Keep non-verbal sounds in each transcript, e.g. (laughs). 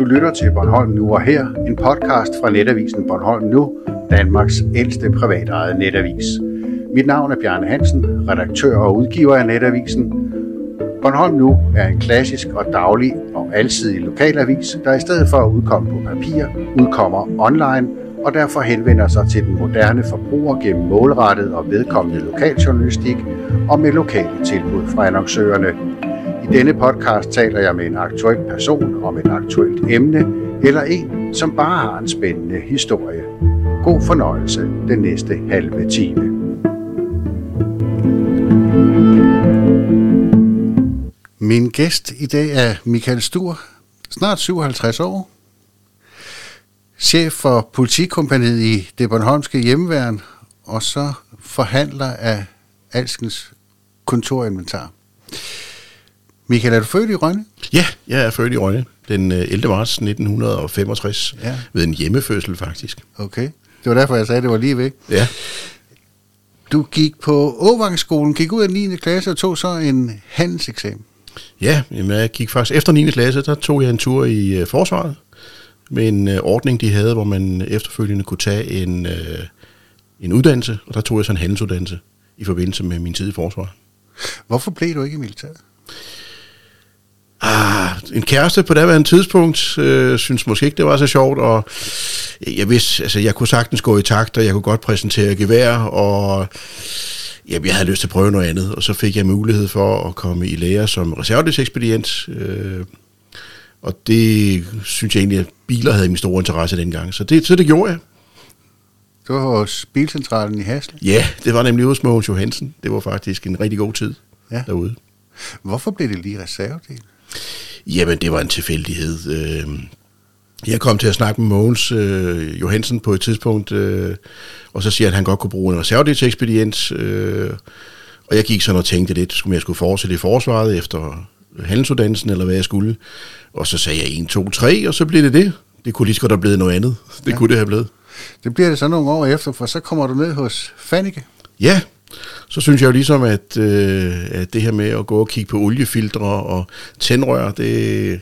Du lytter til Bornholm Nu og Her, en podcast fra netavisen Bornholm Nu, Danmarks ældste privatejede netavis. Mit navn er Bjarne Hansen, redaktør og udgiver af netavisen. Bornholm Nu er en klassisk og daglig og alsidig lokalavis, der i stedet for at udkomme på papir, udkommer online og derfor henvender sig til den moderne forbruger gennem målrettet og vedkommende lokaljournalistik og med lokale tilbud fra annoncørerne. Denne podcast taler jeg med en aktuel person om et aktuelt emne, eller en, som bare har en spændende historie. God fornøjelse den næste halve time. Min gæst i dag er Michael Stur, snart 57 år, chef for politikompaniet i det Bornholmske hjemmeværn, og så forhandler af alskens kontorinventar. Michael, er du født i Rønne? Ja, jeg er født i Rønne den 11. Øh, marts 1965, Ja. ved en hjemmefødsel faktisk. Okay. Det var derfor, jeg sagde, at det var lige væk. Ja, Du gik på Åvangsskolen, gik ud af 9. klasse og tog så en handelseksamen. ja jamen, jeg gik faktisk efter 9. klasse, der tog jeg en tur i øh, forsvaret med en øh, ordning, de havde, hvor man efterfølgende kunne tage en, øh, en uddannelse, og der tog jeg så en handelsuddannelse i forbindelse med min tid i forsvaret. Hvorfor blev du ikke i militæret? Ah, en kæreste på daværende tidspunkt øh, synes måske ikke, det var så sjovt, og jeg vidste, altså jeg kunne sagtens gå i takt, og jeg kunne godt præsentere gevær, og jamen, jeg havde lyst til at prøve noget andet, og så fik jeg mulighed for at komme i lære som reservedelsekspedient, øh, og det synes jeg egentlig, at biler havde min store interesse dengang, så det, så det gjorde jeg. Du var hos Bilcentralen i Hasle. Ja, det var nemlig hos Mogens Johansen. Det var faktisk en rigtig god tid Ja. derude. Hvorfor blev det lige reservedel? Jamen, det var en tilfældighed. Øh, Jeg kom til at snakke med Mogens øh, Johansen på et tidspunkt, øh, og så siger han, at han godt kunne bruge en reservedelsekspedient. Øh, og jeg gik sådan og tænkte lidt, skulle jeg skulle fortsætte i forsvaret efter handelsuddannelsen, eller hvad jeg skulle. Og så sagde jeg 1, 2, 3, og så blev det det. Det kunne lige så godt have blevet noget andet. Det Ja. kunne det have blevet. Det bliver det så nogle år efter, for så kommer du ned hos Fannike. Ja, så synes jeg jo ligesom, at, øh, at det her med at gå og kigge på oliefiltre og tændrør, det,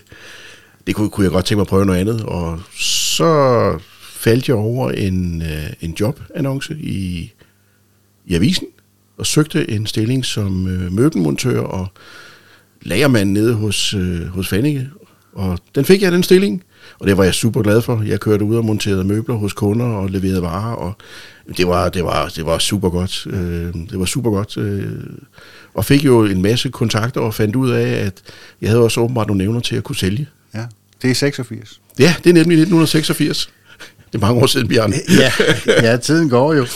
det kunne, kunne jeg godt tænke mig at prøve noget andet. Og så faldt jeg over en, øh, en jobannonce i, i avisen og søgte en stilling som øh, møbelmontør og lagermand nede hos, øh, hos Fannike. Og den fik jeg, den stilling. Og det var jeg super glad for. Jeg kørte ud og monterede møbler hos kunder og leverede varer. Og det var, det var, det var super godt. Øh, det var super godt. Øh, og fik jo en masse kontakter og fandt ud af, at jeg havde også åbenbart nogle evner til at kunne sælge. Ja, det er 86. Ja, det er nemlig 1986. Det er mange år siden, Bjørn. ja, ja, tiden går jo.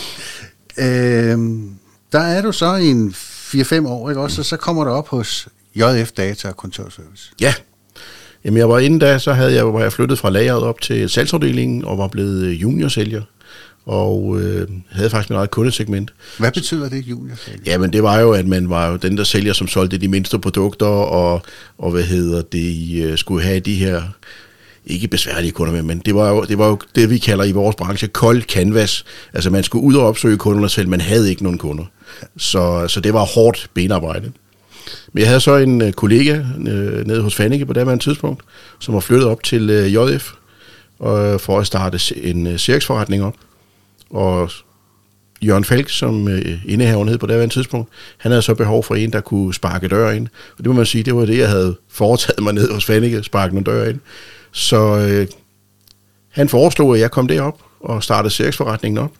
Øhm, der er du så i en 4-5 år, ikke også? Og så kommer du op hos JF Data og Kontorservice. Ja. Jamen, jeg var inden da, så havde jeg, var jeg flyttet fra lageret op til salgsafdelingen og var blevet øh, juniorsælger. Og øh, havde faktisk mit eget kundesegment. Hvad betyder det, junior? Jamen, det var jo, at man var jo den, der sælger, som solgte de mindste produkter, og, og hvad hedder det, øh, skulle have de her, ikke besværlige kunder med, men det var, jo, det var jo det, vi kalder i vores branche kold canvas. Altså, man skulle ud og opsøge kunderne selv, man havde ikke nogen kunder. Så, så det var hårdt benarbejde. Men jeg havde så en øh, kollega øh, nede hos Fannike på daværende tidspunkt, som var flyttet op til øh, JF og, øh, for at starte en øh, cirksforretning op. Og Jørgen Falk, som øh, indehaveren hed på daværende tidspunkt, han havde så behov for en, der kunne sparke dør ind. Og det må man sige, det var det, jeg havde (laughs) foretaget mig ned hos Fannike, sparke nogle dør ind. Så øh, han foreslog, at jeg kom derop og startede cirksforretningen op.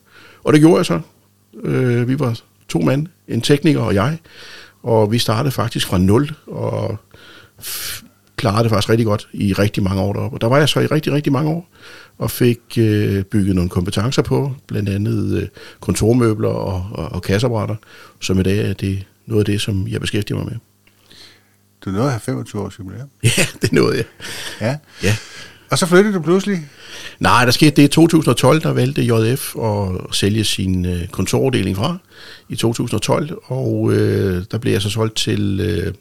Og det gjorde jeg så. Øh, vi var to mand, en tekniker og jeg. Og vi startede faktisk fra nul, og klarede det faktisk rigtig godt i rigtig mange år deroppe. Og der var jeg så i rigtig, rigtig mange år, og fik øh, bygget nogle kompetencer på, blandt andet øh, kontormøbler og, og, og kasseapparater, som i dag er det noget af det, som jeg beskæftiger mig med. Du nåede at have 25 års jubilæum. (laughs) Ja, det nåede jeg. Ja. Ja. Og så flyttede du pludselig. Nej, der skete det i 2012, der valgte JF at sælge sin øh, kontorafdeling fra i 2012, og øh, der blev jeg så solgt til øh,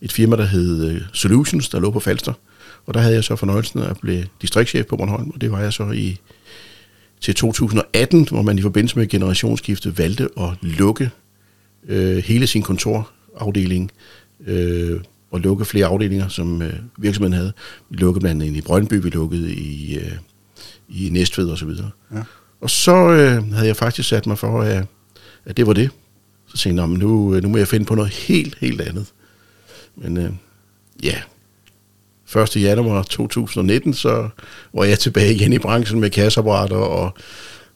et firma, der hed øh, Solutions, der lå på Falster, og der havde jeg så fornøjelsen af at blive distriktschef på Bornholm, og det var jeg så i til 2018, hvor man i forbindelse med generationsskifte valgte at lukke øh, hele sin kontorafdeling øh, at lukke flere afdelinger, som øh, virksomheden havde. Vi lukkede blandt andet i Brøndby, vi lukkede i, øh, i Næstved og så videre. Ja. Og så øh, havde jeg faktisk sat mig for, at, at det var det. Så tænkte jeg, nu, øh, nu må jeg finde på noget helt, helt andet. Men øh, ja, 1. januar 2019, så var jeg tilbage igen i branchen med kasseapparater og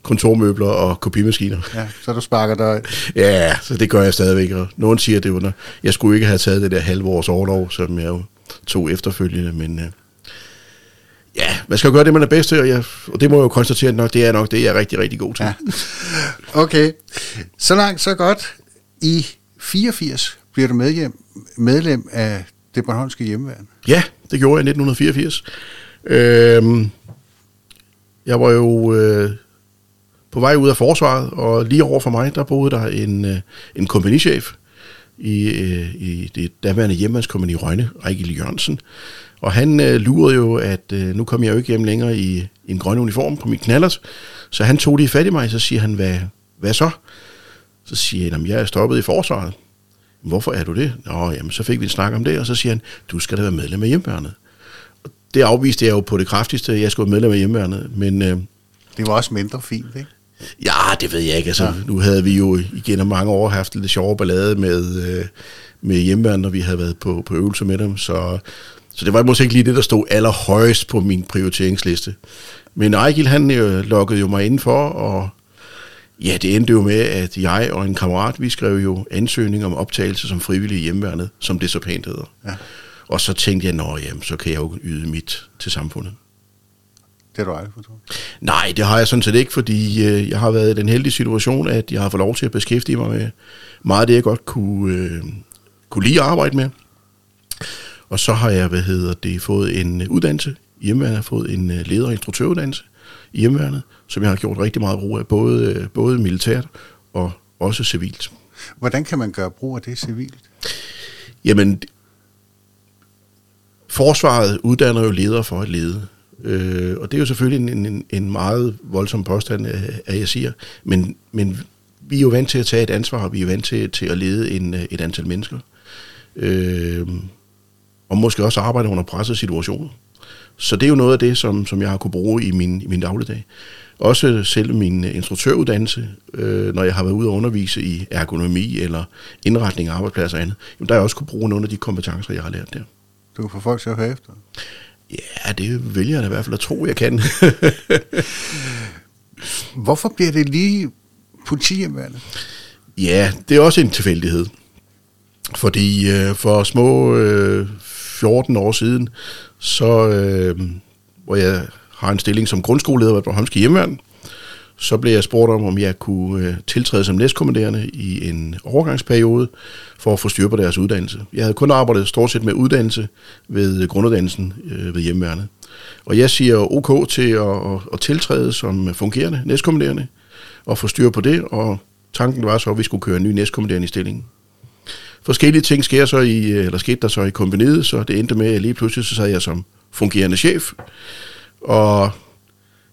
kontormøbler og kopimaskiner. Ja, så du sparker dig. Ja, så det gør jeg stadigvæk. Og nogen siger, det under. Jeg skulle ikke have taget det der halve års overlov, som jeg jo tog efterfølgende, men øh, ja, man skal jo gøre det, man er bedst til, og, jeg, og det må jeg jo konstatere, at nok, det er nok det, jeg er rigtig, rigtig god til. Ja. Okay, så langt, så godt. I 84 bliver du medlem, medlem af det Bornholmske hjemmeværn. Ja, det gjorde jeg i 1984. Øhm, jeg var jo øh, på vej ud af forsvaret, og lige over for mig, der boede der en, øh, en kompagnichef i, øh, i det daværende hjemmeværnskompagni Rønne, Rikkel Jørgensen. Og han øh, lurede jo, at øh, nu kom jeg jo ikke hjem længere i, i en grøn uniform på min knallert. Så han tog lige fat i mig, så siger han, hvad, hvad så? Så siger jeg, jeg er stoppet i forsvaret. Hvorfor er du det? Nå, jamen, så fik vi en snak om det, og så siger han, du skal da være medlem af hjemmeværnet. Og det afviste jeg jo på det kraftigste, jeg skulle være medlem af hjemmeværnet, men... Øh, det var også mindre fint, ikke? Ja, det ved jeg ikke. Altså, ja. Nu havde vi jo igen mange år haft lidt sjove ballade med, øh, med hjemmeværnet, når vi havde været på, på øvelse med dem, så, så det var måske ikke lige det, der stod allerhøjst på min prioriteringsliste. Men Ejgil, han øh, lukkede jo mig indenfor, og Ja, det endte jo med, at jeg og en kammerat, vi skrev jo ansøgning om optagelse som frivillig i hjemmeværnet, som det så pænt hedder. Ja. Og så tænkte jeg, nå jamen, så kan jeg jo yde mit til samfundet. Det har du aldrig fået Nej, det har jeg sådan set ikke, fordi øh, jeg har været i den heldige situation, at jeg har fået lov til at beskæftige mig med meget af det, jeg godt kunne, øh, kunne lide at arbejde med. Og så har jeg, hvad hedder det, fået en uddannelse. Hjemmeværnet har fået en øh, leder- og instruktøruddannelse i hjemmeværnet, som jeg har gjort rigtig meget brug af, både, både militært og også civilt. Hvordan kan man gøre brug af det civilt? Jamen, forsvaret uddanner jo ledere for at lede. Øh, og det er jo selvfølgelig en, en, en meget voldsom påstand, øh, at jeg siger. Men, men vi er jo vant til at tage et ansvar, og vi er vant til, til at lede en, øh, et antal mennesker. Øh, og måske også arbejde under pressede situationer. Så det er jo noget af det, som, som jeg har kunne bruge i min, i min dagligdag. Også selv min øh, instruktøruddannelse, øh, når jeg har været ude og undervise i ergonomi eller indretning af arbejdspladser og andet, jamen, der har jeg også kunne bruge nogle af de kompetencer, jeg har lært der. Du kan få folk til at høre efter. Ja, det vælger jeg da i hvert fald at tro, jeg kan. (laughs) Hvorfor bliver det lige politihjemmeværende? Ja, det er også en tilfældighed. Fordi øh, for små øh, 14 år siden, så øh, hvor jeg har en stilling som grundskoleleder ved Bornholmske Hjemmeværn, så blev jeg spurgt om, om jeg kunne øh, tiltræde som næstkommanderende i en overgangsperiode for at få styr på deres uddannelse. Jeg havde kun arbejdet stort set med uddannelse ved grunduddannelsen øh, ved hjemmeværnet. Og jeg siger OK til at, at, at tiltræde som fungerende næstkommanderende og få styr på det, og tanken var så, at vi skulle køre en ny næstkommanderende i stillingen forskellige ting sker så i, øh, eller skete der så i kombineret, så det endte med, at lige pludselig så sad jeg som fungerende chef. Og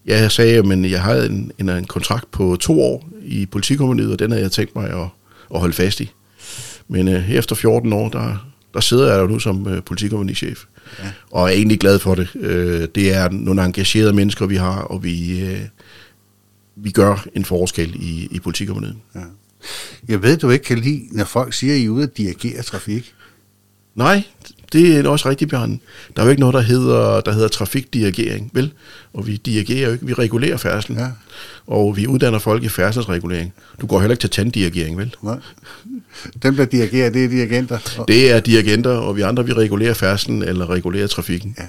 jeg sagde, men jeg havde en, en, en kontrakt på to år i politikompaniet, og den havde jeg tænkt mig at, at holde fast i. Men uh, efter 14 år, der, der sidder jeg jo nu som uh, politikompagnichef. Ja. Og er egentlig glad for det. Uh, det er nogle engagerede mennesker, vi har, og vi, uh, vi gør en forskel i, i politikompaniet. Ja. Jeg ved, du ikke kan lide, når folk siger, at I er ude at dirigere trafik. Nej, det er også rigtigt, Bjørn. Der er jo ikke noget, der hedder, der hedder trafikdirigering, vel? Og vi dirigerer jo ikke, vi regulerer færdselen. Ja. Og vi uddanner folk i færdselsregulering. Du går heller ikke til tanddirigering, vel? Nej. Dem, der dirigerer, det er dirigenter. Det er dirigenter, og vi andre, vi regulerer færdselen eller regulerer trafikken. Ja.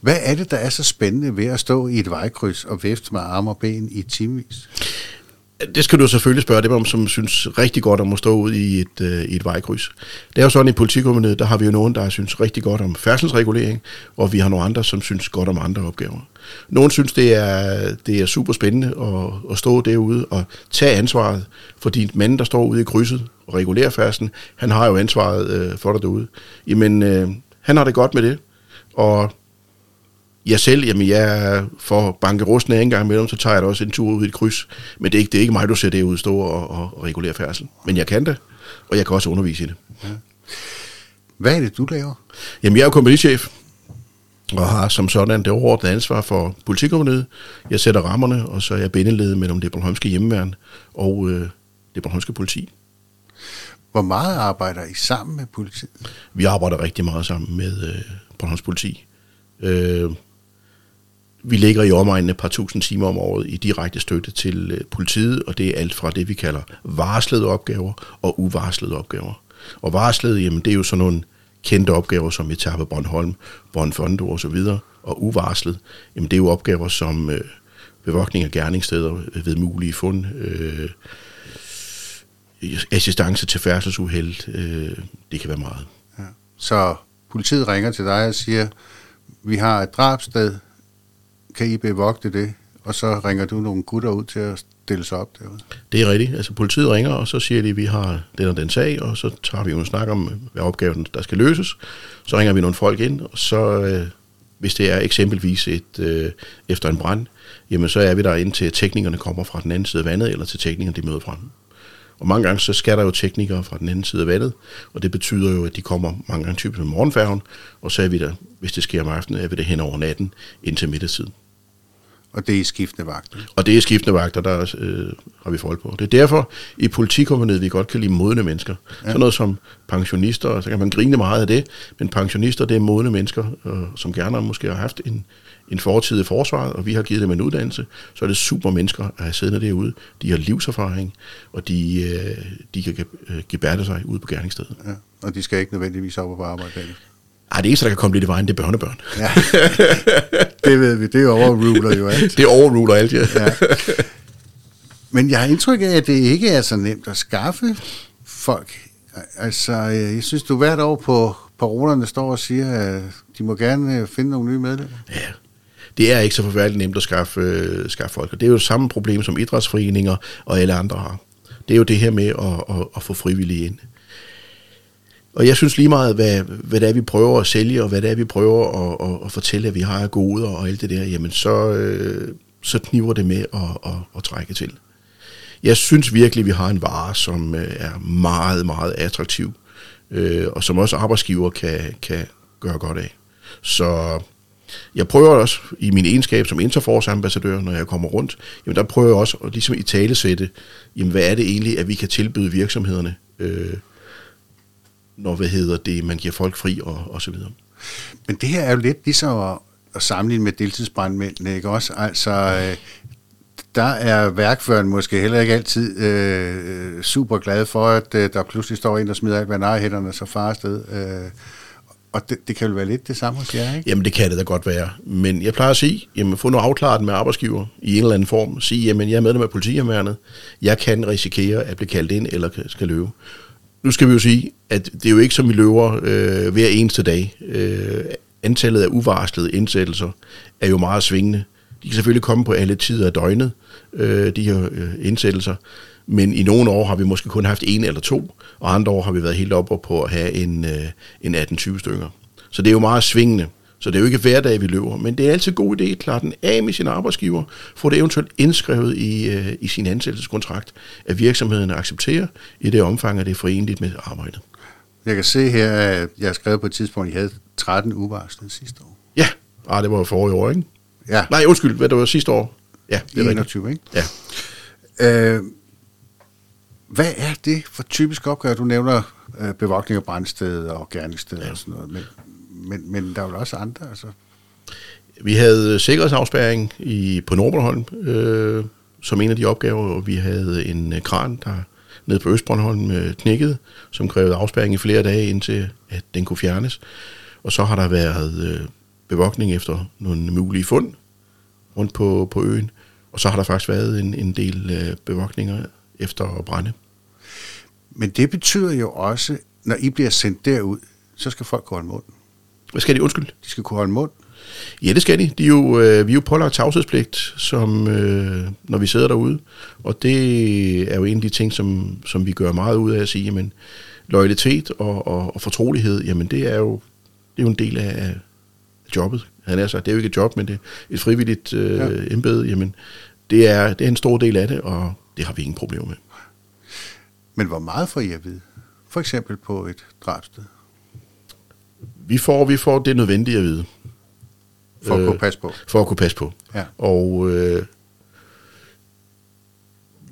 Hvad er det, der er så spændende ved at stå i et vejkryds og væfte med arme og ben i timevis? Det skal du selvfølgelig spørge dem om, som synes rigtig godt om at stå ud i et, øh, i et vejkryds. Det er jo sådan, i politikommundet, der har vi jo nogen, der synes rigtig godt om færdselsregulering, og vi har nogle andre, som synes godt om andre opgaver. Nogle synes, det er, det er super spændende at, at stå derude og tage ansvaret, fordi manden, der står ude i krydset og regulerer færdselen, han har jo ansvaret øh, for dig derude. Jamen, øh, han har det godt med det, og jeg selv, jamen jeg for banke rusten af en gang imellem, så tager jeg da også en tur ud i et kryds. Men det er ikke, det er ikke mig, du ser det ud stå og, og, og regulere færdsel. Men jeg kan det, og jeg kan også undervise i det. Ja. Hvad er det, du laver? Jamen, jeg er jo kompagnichef, og har som sådan det overordnede ansvar for politikompaniet. Jeg sætter rammerne, og så er jeg bindeled mellem det Bornholmske hjemmeværn og øh, det Bornholmske politi. Hvor meget arbejder I sammen med politiet? Vi arbejder rigtig meget sammen med øh, Bornholms politi. Øh, vi ligger i omegnen et par tusind timer om året i direkte støtte til øh, politiet, og det er alt fra det, vi kalder varslede opgaver og uvarslede opgaver. Og varslede, jamen det er jo sådan nogle kendte opgaver som Etape Bornholm, Bornfondo og så videre, og uvarslet, jamen det er jo opgaver som øh, bevogtning af gerningssteder øh, ved mulige fund, øh, assistance til færdselsuheld, øh, det kan være meget. Ja. Så politiet ringer til dig og siger, vi har et drabsted, kan I bevogte det? Og så ringer du nogle gutter ud til at stille sig op derude? Det er rigtigt. Altså politiet ringer, og så siger de, at vi har den og den sag, og så tager vi jo en snak om, hvad opgaven der skal løses. Så ringer vi nogle folk ind, og så, øh, hvis det er eksempelvis et, øh, efter en brand, jamen så er vi der indtil teknikerne kommer fra den anden side af vandet, eller til teknikerne de møder frem. Og mange gange så skal der jo teknikere fra den anden side af vandet, og det betyder jo, at de kommer mange gange typisk med morgenfærgen, og så er vi der, hvis det sker om aftenen, er vi der hen over natten indtil middagstid. Og det er skiftende vagter? Og det er skiftende vagter, der øh, har vi forhold på. Det er derfor, i politikompaniet, vi godt kan lide modne mennesker. Ja. Sådan noget som pensionister, så kan man grine meget af det, men pensionister, det er modne mennesker, øh, som gerne måske har haft en, en fortid i forsvaret, og vi har givet dem en uddannelse, så er det super mennesker at have siddende derude. De har livserfaring, og de, øh, de kan gebærde sig ude på gerningsstedet. Ja, og de skal ikke nødvendigvis op på arbejde. Ej, det eneste, der kan komme lidt i vejen, det er børnebørn. Ja, det ved vi. Det overruler jo alt. Det overruler alt, ja. ja. Men jeg har indtryk af, at det ikke er så nemt at skaffe folk. Altså, jeg synes, du hvert år på parolerne står og siger, at de må gerne øh, finde nogle nye medlemmer. Ja, det er ikke så forfærdeligt nemt at skaffe, uh, skaffe folk. Og det er jo det samme problem, som idrætsforeninger og alle andre har. Det er jo det her med at, at, at få frivillige ind. Og jeg synes lige meget, hvad, hvad det er, vi prøver at sælge, og hvad det er, vi prøver at, at, at fortælle, at vi har gode goder og alt det der, jamen så, øh, så kniver det med at, at, at trække til. Jeg synes virkelig, vi har en vare, som øh, er meget, meget attraktiv, øh, og som også arbejdsgiver kan, kan gøre godt af. Så jeg prøver også i min egenskab som Interforce-ambassadør, når jeg kommer rundt, jamen der prøver jeg også at ligesom i talesætte, jamen hvad er det egentlig, at vi kan tilbyde virksomhederne, øh, når hvad hedder det, man giver folk fri og, og så videre. Men det her er jo lidt ligesom at, at sammenligne med deltidsbrandmændene, ikke også? Altså, øh, der er værkføren måske heller ikke altid øh, super glad for, at øh, der pludselig står en, der smider alt, hvad narhætterne så far afsted. Øh, og det, det kan jo være lidt det samme hos jer, ikke? Jamen, det kan det da godt være. Men jeg plejer at sige, jamen, få noget afklaret med arbejdsgiver i en eller anden form. Sige, jamen, jeg er medlem af politihjemmeværnet. Jeg kan risikere at blive kaldt ind eller skal løbe nu skal vi jo sige, at det er jo ikke som vi løber øh, hver eneste dag. Øh, antallet af uvarslede indsættelser er jo meget svingende. De kan selvfølgelig komme på alle tider af døgnet, øh, de her øh, indsættelser, men i nogle år har vi måske kun haft en eller to, og andre år har vi været helt oppe på at have en, øh, en 18-20 stykker. Så det er jo meget svingende. Så det er jo ikke hver dag, vi løber, men det er altid en god idé at klare den af med sin arbejdsgiver, få det eventuelt indskrevet i, øh, i sin ansættelseskontrakt, at virksomheden accepterer i det omfang, at det er forenligt med arbejdet. Jeg kan se her, at jeg har skrevet på et tidspunkt, at I havde 13 uvarslede sidste år. Ja, ah, det var jo forrige år, ikke? Ja. Nej, undskyld, hvad det var sidste år? Ja, det er 21, ikke? Ja. Øh, hvad er det for typisk opgave? Du nævner øh, bevogtning af brændsted og gerningssted ja. og sådan noget. Men men, men der er jo også andre, altså. Vi havde sikkerhedsafspærring i, på Nordbornholm øh, som en af de opgaver, og vi havde en øh, kran, der nede på Østbornholm øh, knækkede, som krævede afspærring i flere dage, indtil at den kunne fjernes. Og så har der været øh, bevogtning efter nogle mulige fund rundt på, på øen, og så har der faktisk været en, en del øh, bevogtninger efter brænde. Men det betyder jo også, når I bliver sendt derud, så skal folk gå imod den. Hvad skal de? Undskyld. De skal kunne holde mund. Ja, det skal de. de er jo, øh, vi er jo pålagt tavshedspligt, som, øh, når vi sidder derude. Og det er jo en af de ting, som, som vi gør meget ud af at sige, jamen, loyalitet og, og, og fortrolighed, jamen det er jo, det er jo en del af jobbet. Han er sagt, det er jo ikke et job, men det er et frivilligt øh, ja. embede. Jamen, det er, det er en stor del af det, og det har vi ingen problemer med. Men hvor meget får I at vide? For eksempel på et drabsted? Vi får, vi får det nødvendige at vide. For at kunne passe på. For at kunne passe på. Ja. Og øh,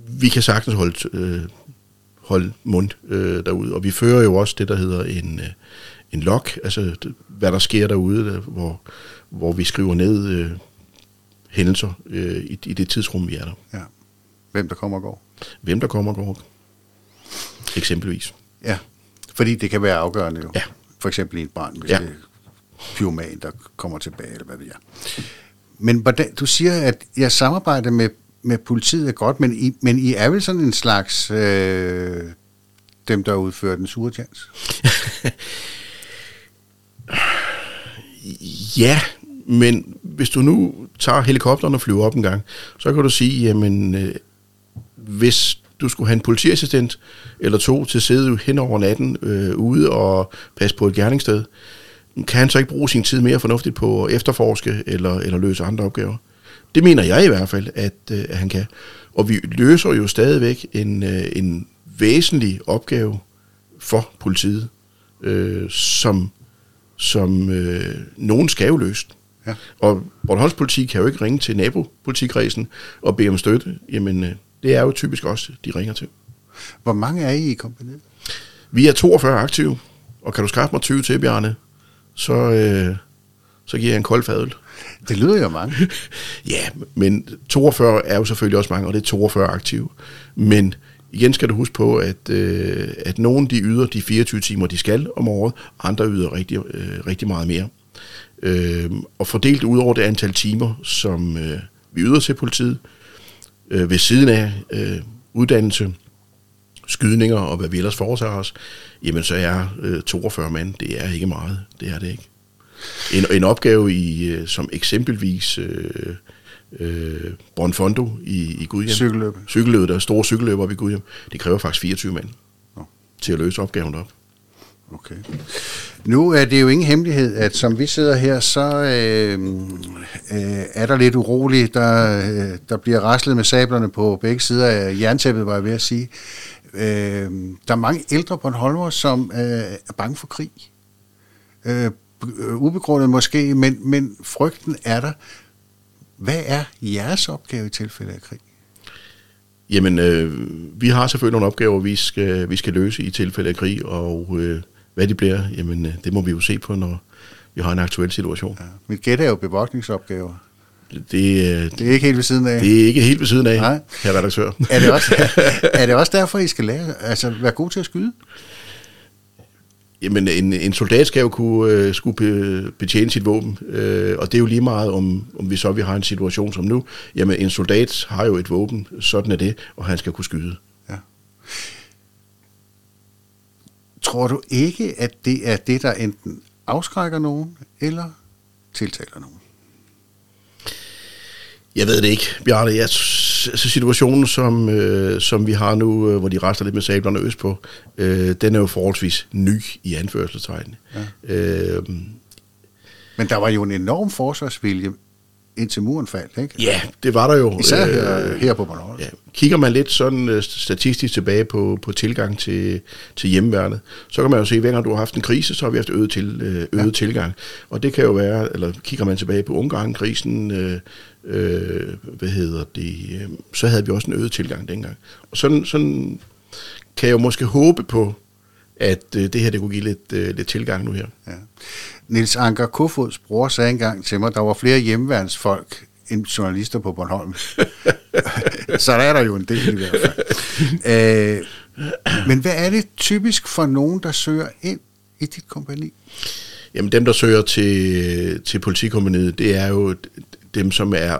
vi kan sagtens holde, øh, holde mund øh, derude. Og vi fører jo også det, der hedder en, øh, en log, altså det, hvad der sker derude, der, hvor, hvor vi skriver ned øh, hændelser øh, i, i det tidsrum, vi er der. Ja. Hvem der kommer og går. Hvem der kommer og går. Eksempelvis. Ja, fordi det kan være afgørende jo. Ja. For eksempel i en brand, hvis Ja. det er pyroman, der kommer tilbage, eller hvad det er. Men hvordan, du siger, at jeg samarbejder med, med politiet er godt, men I, men I er vel sådan en slags øh, dem, der udfører den sure chance? (laughs) Ja, men hvis du nu tager helikopteren og flyver op en gang, så kan du sige, jamen, øh, hvis du skulle have en politiassistent eller to til at sidde hen over natten øh, ude og passe på et gerningssted, kan han så ikke bruge sin tid mere fornuftigt på at efterforske eller, eller løse andre opgaver? Det mener jeg i hvert fald, at, øh, at han kan. Og vi løser jo stadigvæk en, øh, en væsentlig opgave for politiet, øh, som, som øh, nogen skal jo løse. Ja. Og Bornholms politi kan jo ikke ringe til nabopolitikredsen og bede om støtte. Jamen, øh, det er jo typisk også, de ringer til. Hvor mange er I i kompaniet? Vi er 42 aktive, og kan du skaffe mig 20 til, Bjarne, så, øh, så giver jeg en kold fadøl. Det lyder jo mange. (laughs) Ja, men 42 er jo selvfølgelig også mange, og det er 42 aktive. Men igen skal du huske på, at, øh, at nogen de yder de 24 timer, de skal om året, andre yder rigtig, øh, rigtig meget mere. Øh, og fordelt ud over det antal timer, som øh, vi yder til politiet, øh, ved siden af øh, uddannelse, skydninger og hvad vi ellers foretager os, jamen så er øh, 42 mand, det er ikke meget. Det er det ikke. En, en opgave i, øh, som eksempelvis øh, øh, Bonfondo i, i Gudhjem. Cykelløb. Cykelløbet, der er store cykelløber oppe i Gudhjem. Det kræver faktisk 24 mand Nå. til at løse opgaven op. Okay. Nu er det jo ingen hemmelighed, at som vi sidder her, så øh, øh, er der lidt uroligt. Der, øh, der bliver raslet med sablerne på begge sider af jerntæppet, var jeg ved at sige. Øh, der er mange ældre Bornholmer, som øh, er bange for krig. Øh, øh, ubegrundet måske, men, men frygten er der. Hvad er jeres opgave i tilfælde af krig? Jamen, øh, vi har selvfølgelig nogle opgaver, vi skal, vi skal løse i tilfælde af krig, og øh, hvad de bliver, jamen, øh, det må vi jo se på, når vi har en aktuel situation. Ja. Mit gæt er jo bevogtningsopgaver. Det, øh, Det er ikke helt ved siden af. det er ikke helt ved siden af, Nej. herre redaktør. Er det, også, (laughs) er det også derfor, I skal lære, altså være gode til at skyde? Jamen, en, en soldat skal jo kunne øh, skulle be, betjene sit våben, øh, og det er jo lige meget, om, om vi så vi har en situation som nu. Jamen, en soldat har jo et våben, sådan er det, og han skal kunne skyde. Ja. Tror du ikke, at det er det, der enten afskrækker nogen, eller tiltaler nogen? Jeg ved det ikke, Bjarne. Jeg, altså situationen, som, øh, som vi har nu, øh, hvor de rester lidt med sablerne øst på, øh, den er jo forholdsvis ny i anførselstegn. Ja. Øh, Men der var jo en enorm forsvarsvilje indtil muren faldt, ikke? ja, det var der jo. Især her, her på Bornholm. Ja. Kigger man lidt sådan øh, statistisk tilbage på, på tilgang til, til hjemmeværnet, så kan man jo se, at hver gang du har haft en krise, så har vi haft øget, til, øh, øget ja. tilgang. Og det kan jo være, eller kigger man tilbage på Ungarn-krisen, øh, øh, hvad hedder det, øh, så havde vi også en øget tilgang dengang. Og sådan, sådan kan jeg jo måske håbe på, at øh, det her det kunne give lidt, øh, lidt tilgang nu her. Ja. Nils Anker Kofods bror sagde engang til mig, der var flere hjemmeværnsfolk end journalister på Bornholm. (laughs) Så der er der jo en del i hvert fald. Øh, men hvad er det typisk for nogen, der søger ind i dit kompani? Jamen dem, der søger til, til politikompaniet, det er jo dem, som er...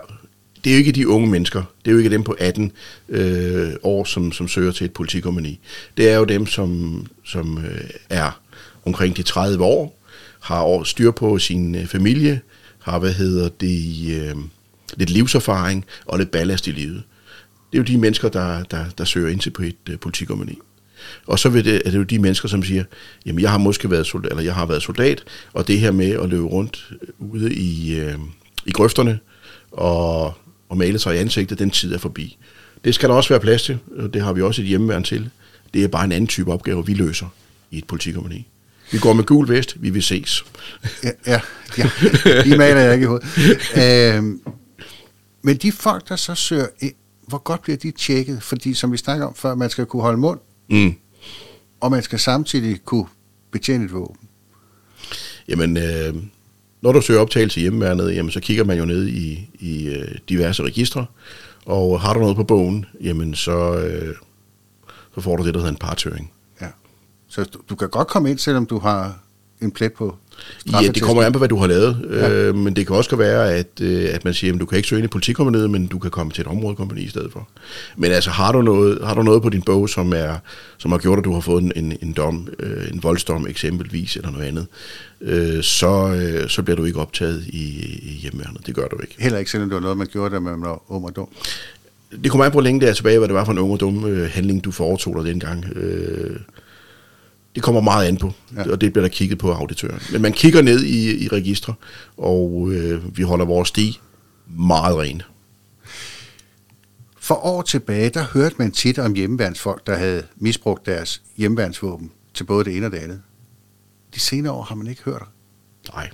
Det er jo ikke de unge mennesker. Det er jo ikke dem på 18 øh, år, som, som søger til et politikommuni. Det er jo dem, som, som øh, er omkring de 30 år, har år styr på sin øh, familie, har, hvad hedder det, øh, lidt livserfaring og lidt ballast i livet. Det er jo de mennesker, der, der, der søger ind til på et øh, politikommuni. Og så vil det, er det jo de mennesker, som siger, jamen jeg har måske været soldat, eller jeg har været soldat, og det her med at løbe rundt øh, ude i, øh, i grøfterne og, og male sig i ansigtet, den tid er forbi. Det skal der også være plads til, og det har vi også et hjemmeværn til. Det er bare en anden type opgave, vi løser i et politikompani. Vi går med gul vest, vi vil ses. Ja, ja, ja de maler jeg ikke i hovedet. Øhm, men de folk, der så søger hvor godt bliver de tjekket? Fordi som vi snakker om før, man skal kunne holde mund, Mm. og man skal samtidig kunne betjene et våben. Jamen, øh, når du søger optagelse i hjemmeværnet, jamen, så kigger man jo ned i, i øh, diverse registre, og har du noget på bogen, jamen, så, øh, så får du det, der hedder en partøring. Ja. Så du, du kan godt komme ind, selvom du har en plet på Ja, det kommer an på, hvad du har lavet, ja. øh, men det kan også være, at, øh, at man siger, at du kan ikke søge ind i politikompaniet, men du kan komme til et områdekompani i stedet for. Men altså, har du noget, har du noget på din bog, som, er, som har gjort, at du har fået en, en, en dom, øh, en voldsdom eksempelvis, eller noget andet, øh, så, øh, så bliver du ikke optaget i, i hjemmeværnet. Det gør du ikke. Heller ikke, selvom det var noget, man gjorde, da man var ung og dum. Det kommer an på, hvor længe det er tilbage, hvad det var for en ung og dum øh, handling, du foretog dig dengang. Øh, det kommer meget an på, Ja. og det bliver der kigget på af auditøren. Men man kigger ned i, i registre, og øh, vi holder vores sti meget ren. For år tilbage, der hørte man tit om hjemmeværnsfolk, der havde misbrugt deres hjemmeværnsvåben til både det ene og det andet. De senere år har man ikke hørt. Nej.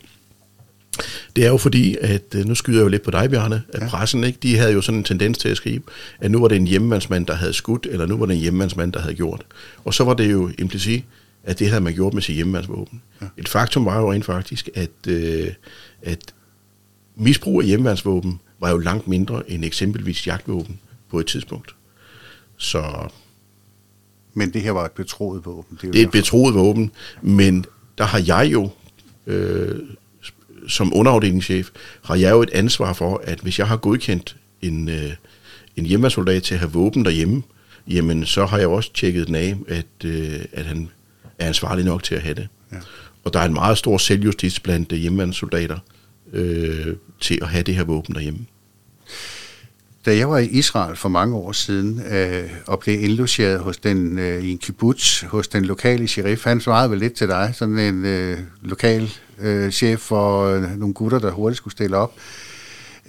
Det er jo fordi, at øh, nu skyder jeg jo lidt på dig, Bjarne, at Ja. pressen, ikke, de havde jo sådan en tendens til at skrive, at nu var det en hjemmemandsmand, der havde skudt, eller nu var det en hjemmemandsmand, der havde gjort. Og så var det jo implicit, at det havde man gjort med sit hjemmemandsvåben. Ja. Et faktum var jo rent faktisk, at, øh, at misbrug af hjemmemandsvåben var jo langt mindre end eksempelvis jagtvåben på et tidspunkt. Så Men det her var et betroet våben. jo det er et betroet våben, men der har jeg jo, øh, som underafdelingschef, har jeg jo et ansvar for, at hvis jeg har godkendt en, øh, en hjemmesoldat til at have våben derhjemme, jamen så har jeg også tjekket den af, at, øh, at han er ansvarlig nok til at have det. Ja. Og der er en meget stor selvjustis blandt øh, hjemmesoldater øh, til at have det her våben derhjemme. Da jeg var i Israel for mange år siden øh, og blev indlogeret hos den, øh, i en kibbutz hos den lokale sheriff, han svarede vel lidt til dig, sådan en øh, lokal øh, chef for øh, nogle gutter, der hurtigt skulle stille op.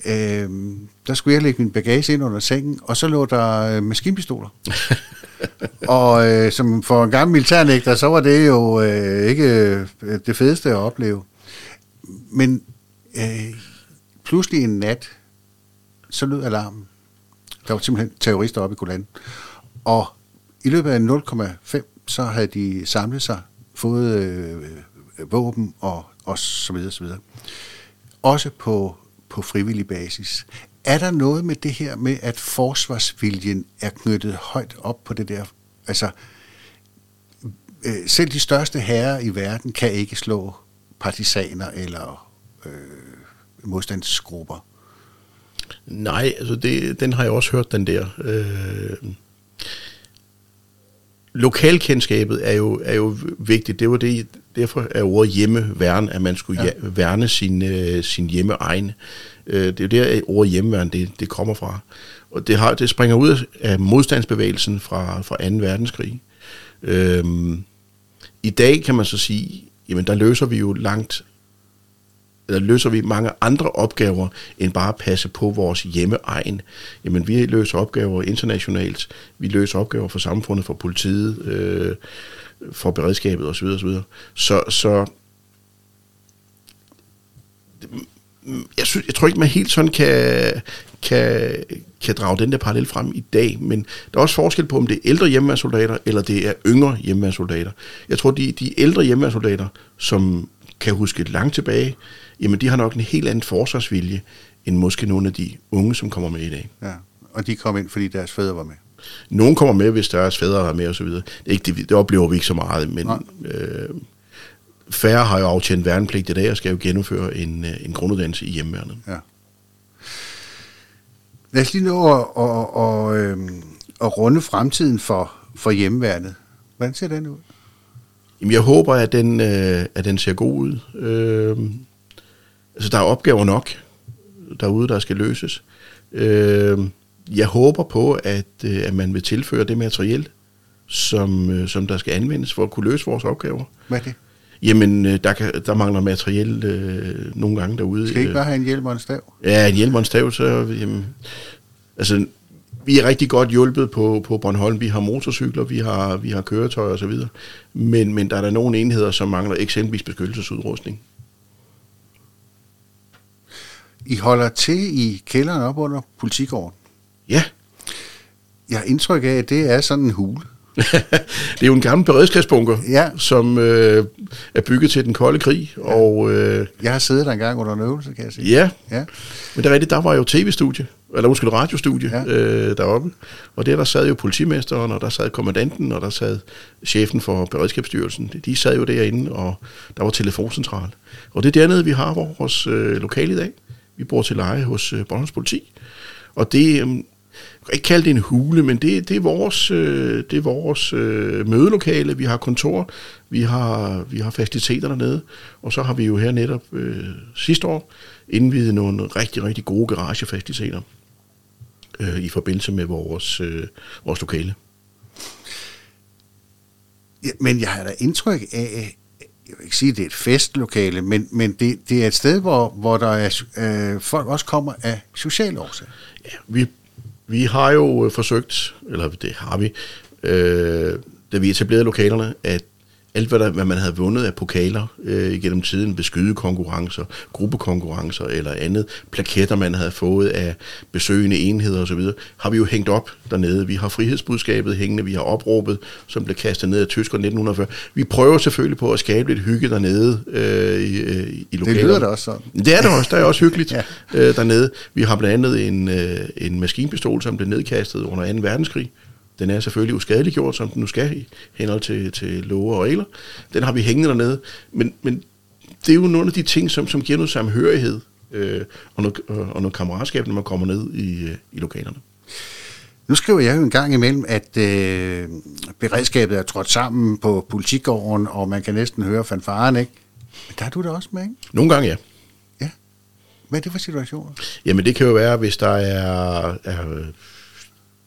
Øh, der skulle jeg lægge min bagage ind under sengen, og så lå der øh, maskinpistoler. (laughs) og øh, som for en gammel militærnægter, så var det jo øh, ikke øh, det fedeste at opleve. Men øh, pludselig en nat, så lød alarmen. Der var simpelthen terrorister oppe i Golan. Og i løbet af 0,5, så havde de samlet sig, fået øh, våben og, og så videre, så videre. Også på, på frivillig basis. Er der noget med det her med, at forsvarsviljen er knyttet højt op på det der? Altså, øh, selv de største herrer i verden kan ikke slå partisaner eller øh, modstandsgrupper. Nej, altså det, den har jeg også hørt, den der. Øh, lokalkendskabet er jo, er jo vigtigt. Det var det, derfor er ordet hjemmeværn, at man skulle Ja. ja. værne sin, øh, sin hjemmeegne. Øh, det er jo der, at ordet hjemmeværn, det, det kommer fra. Og det, har, det springer ud af modstandsbevægelsen fra, fra 2. verdenskrig. Øh, I dag kan man så sige, jamen der løser vi jo langt eller løser vi mange andre opgaver, end bare at passe på vores hjemmeegn. Jamen, vi løser opgaver internationalt, vi løser opgaver for samfundet, for politiet, øh, for beredskabet osv. osv. Så, så jeg, synes, jeg tror ikke, man helt sådan kan, kan, kan drage den der parallel frem i dag, men der er også forskel på, om det er ældre hjemmeværnssoldater, eller det er yngre hjemmeværnssoldater. Jeg tror, de, de ældre hjemmeværnssoldater, som kan huske langt tilbage, jamen de har nok en helt anden forsvarsvilje, end måske nogle af de unge, som kommer med i dag. Ja. Og de kom ind, fordi deres fædre var med. Nogle kommer med, hvis deres fædre er med osv. Det, ikke det, det oplever vi ikke så meget, men Nej. øh, færre har jo aftjent værnepligt i dag og skal jo gennemføre en, øh, en grunduddannelse i hjemmeværnet. Ja. Lad os lige nå at, at, at, øhm, at runde fremtiden for, for hjemmeværnet. Hvordan ser den ud? Jamen, jeg håber, at den, øh, at den ser god ud. Øh, altså, der er opgaver nok derude, der skal løses. Øh, jeg håber på, at, øh, at man vil tilføre det materiel, som, øh, som der skal anvendes for at kunne løse vores opgaver. Hvad er det? Jamen, øh, der, kan, der mangler materiel øh, nogle gange derude. Skal I ikke Øh, bare have en hjelm og en stav? Ja, en hjelm og en stav, så... Jamen, altså, vi er rigtig godt hjulpet på, på Bornholm. Vi har motorcykler, vi har, vi har køretøjer osv. Men, men der er der nogle enheder, som mangler eksempelvis beskyttelsesudrustning. I holder til i kælderen op under politigården. Ja. Jeg har indtryk af, at det er sådan en hule. (laughs) det er jo en gammel beredskabsbunker, Ja. som øh, er bygget til den kolde krig. Ja. Og øh, Jeg har siddet der engang under en øvelse, kan jeg sige. ja, Ja. men det er rigtigt, der var jo tv-studie, eller undskyld, radiostudie Ja. øh, deroppe. Og der, der sad jo politimesteren, og der sad kommandanten, og der sad chefen for Beredskabsstyrelsen. De sad jo derinde, og der var telefoncentral. Og det er dernede, vi har vores øh, lokale i dag. Vi bor til leje hos øh, Bornholms politi. Og det, øh, kan ikke kalde det en hule, men det, det er vores, øh, det er vores øh, mødelokale. Vi har kontor, vi har, vi har faciliteter dernede, og så har vi jo her netop øh, sidste år indvidet nogle rigtig, rigtig gode garagefaciliteter øh, i forbindelse med vores, øh, vores lokale. ja. Men jeg har da indtryk af, jeg vil ikke sige, at det er et festlokale, men, men det, det er et sted, hvor, hvor der er, øh, folk også kommer af sociale årsager. Ja, vi, vi har jo øh, forsøgt, eller det har vi, øh, da vi etablerede lokalerne, at alt, hvad, der, hvad man havde vundet af pokaler øh, igennem tiden, ved skydekonkurrencer, gruppekonkurrencer eller andet, plaketter, man havde fået af besøgende enheder osv., har vi jo hængt op dernede. Vi har frihedsbudskabet hængende, vi har opråbet, som blev kastet ned af tyskerne 1940. Vi prøver selvfølgelig på at skabe lidt hygge dernede øh, i, øh, i Det lokalerne. lyder da også sådan. Det er det også. Der er også hyggeligt (laughs) ja. øh, dernede. Vi har blandt andet en, øh, en maskinpistol, som blev nedkastet under 2. verdenskrig. Den er selvfølgelig uskadeliggjort, som den nu skal i henhold til, til love og regler. Den har vi hængende dernede. Men, men det er jo nogle af de ting, som, som giver noget samhørighed øh, og, noget, og noget kammeratskab, når man kommer ned i, øh, i lokalerne. Nu skriver jeg jo en gang imellem, at øh, beredskabet er trådt sammen på politigården, og man kan næsten høre fanfaren, ikke? Men der er du da også med, ikke? Nogle gange ja. Ja. Hvad er det for situationer? Jamen det kan jo være, hvis der er, er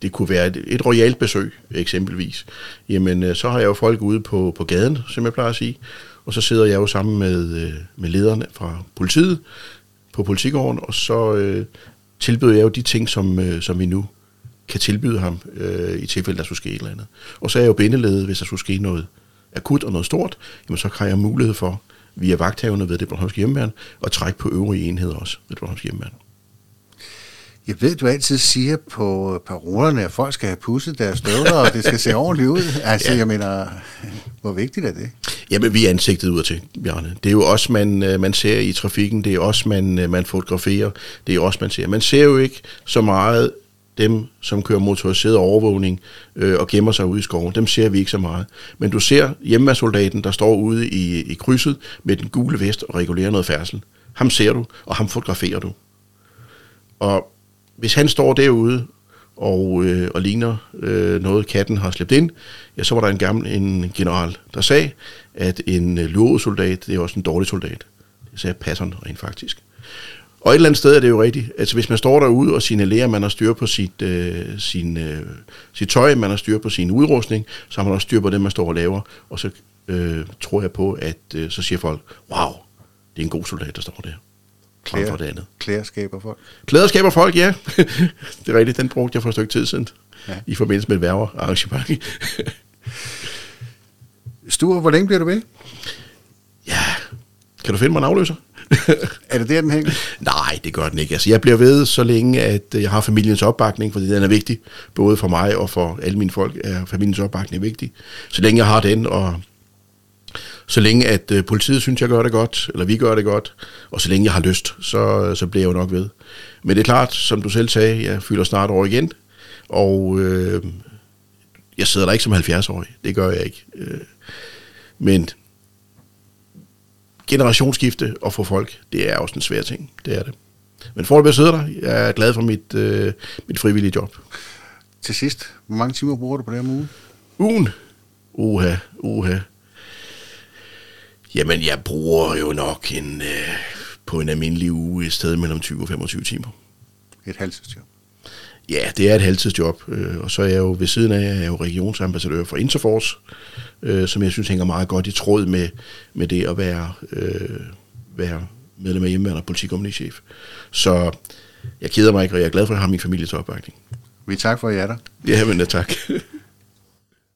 det kunne være et, et royalt besøg eksempelvis. Jamen øh, så har jeg jo folk ude på, på gaden, som jeg plejer at sige, og så sidder jeg jo sammen med, øh, med lederne fra politiet på politigården, og så øh, tilbyder jeg jo de ting, som, øh, som vi nu kan tilbyde ham øh, i tilfælde, der skulle ske et eller andet. Og så er jeg jo bindeledet, hvis der skulle ske noget akut og noget stort, jamen så har jeg mulighed for via vagthaverne ved det Bornholmske Hjemmeværn at trække på øvrige enheder også ved det Bornholmske Hjemmeværn. Jeg ved, du altid siger på parolerne, at folk skal have pudset deres støvler, og det skal se ordentligt ud. (laughs) Altså, ja. Jeg mener, hvor vigtigt er det? Jamen, vi er ansigtet ud til, Bjarne. Det er jo også, man, øh, man ser i trafikken, det er også, man, øh, man fotograferer, det er også, man ser. Man ser jo ikke så meget dem, som kører motoriseret overvågning øh, og gemmer sig ude i skoven. Dem ser vi ikke så meget. Men du ser hjemmesoldaten, der står ude i, i krydset med den gule vest og regulerer noget færdsel. Ham ser du, og ham fotograferer du. Og hvis han står derude og, øh, og ligner øh, noget, katten har slæbt ind, ja, så var der en gammel en general, der sagde, at en øh, lovet soldat, det er også en dårlig soldat. Det sagde Patton rent faktisk. Og et eller andet sted er det jo rigtigt. Altså hvis man står derude og signalerer, at man har styr på sit, øh, sin, øh, sit tøj, man har styr på sin udrustning, så har man også styr på det, man står og laver. Og så øh, tror jeg på, at øh, så siger folk, wow, det er en god soldat, der står der. Frem for det andet. Klæder skaber folk. Klæder skaber folk, ja. (laughs) det er rigtigt, den brugte jeg for et stykke tid siden. Ja. I forbindelse med et værverarrangement. (laughs) Sture, hvor længe bliver du ved? ja, kan du finde mig en afløser? (laughs) Er det der, den hænger? Nej, det gør den ikke. Altså, jeg bliver ved, så længe at jeg har familiens opbakning, fordi den er vigtig. Både for mig og for alle mine folk er familiens opbakning vigtig. Så længe jeg har den, og så længe at øh, politiet synes, jeg gør det godt, eller vi gør det godt, og så længe jeg har lyst, så, så bliver jeg jo nok ved. Men det er klart, som du selv sagde, jeg fylder snart år igen, og øh, jeg sidder der ikke som 70-årig. Det gør jeg ikke. Øh, men generationsskifte og få folk, det er også en svær ting. Det er det. Men for at sidder der, jeg er glad for mit, øh, mit frivillige job. Til sidst, hvor mange timer bruger du på det om ugen? Ugen. Uha, uha. Jamen, jeg bruger jo nok en, øh, på en almindelig uge et sted mellem 20 og 25 timer. Et halvtidsjob. Ja, det er et halvtidsjob, øh, og så er jeg jo ved siden af, jeg er jo regionsambassadør for Interforce, øh, som jeg synes hænger meget godt i tråd med, med det at være, øh, være medlem af hjemmeværende og politikommunichef. Så jeg keder mig ikke, og jeg er glad for, at jeg har min families opbakning. Vi tak for, at I er der. Ja, men tak. (laughs)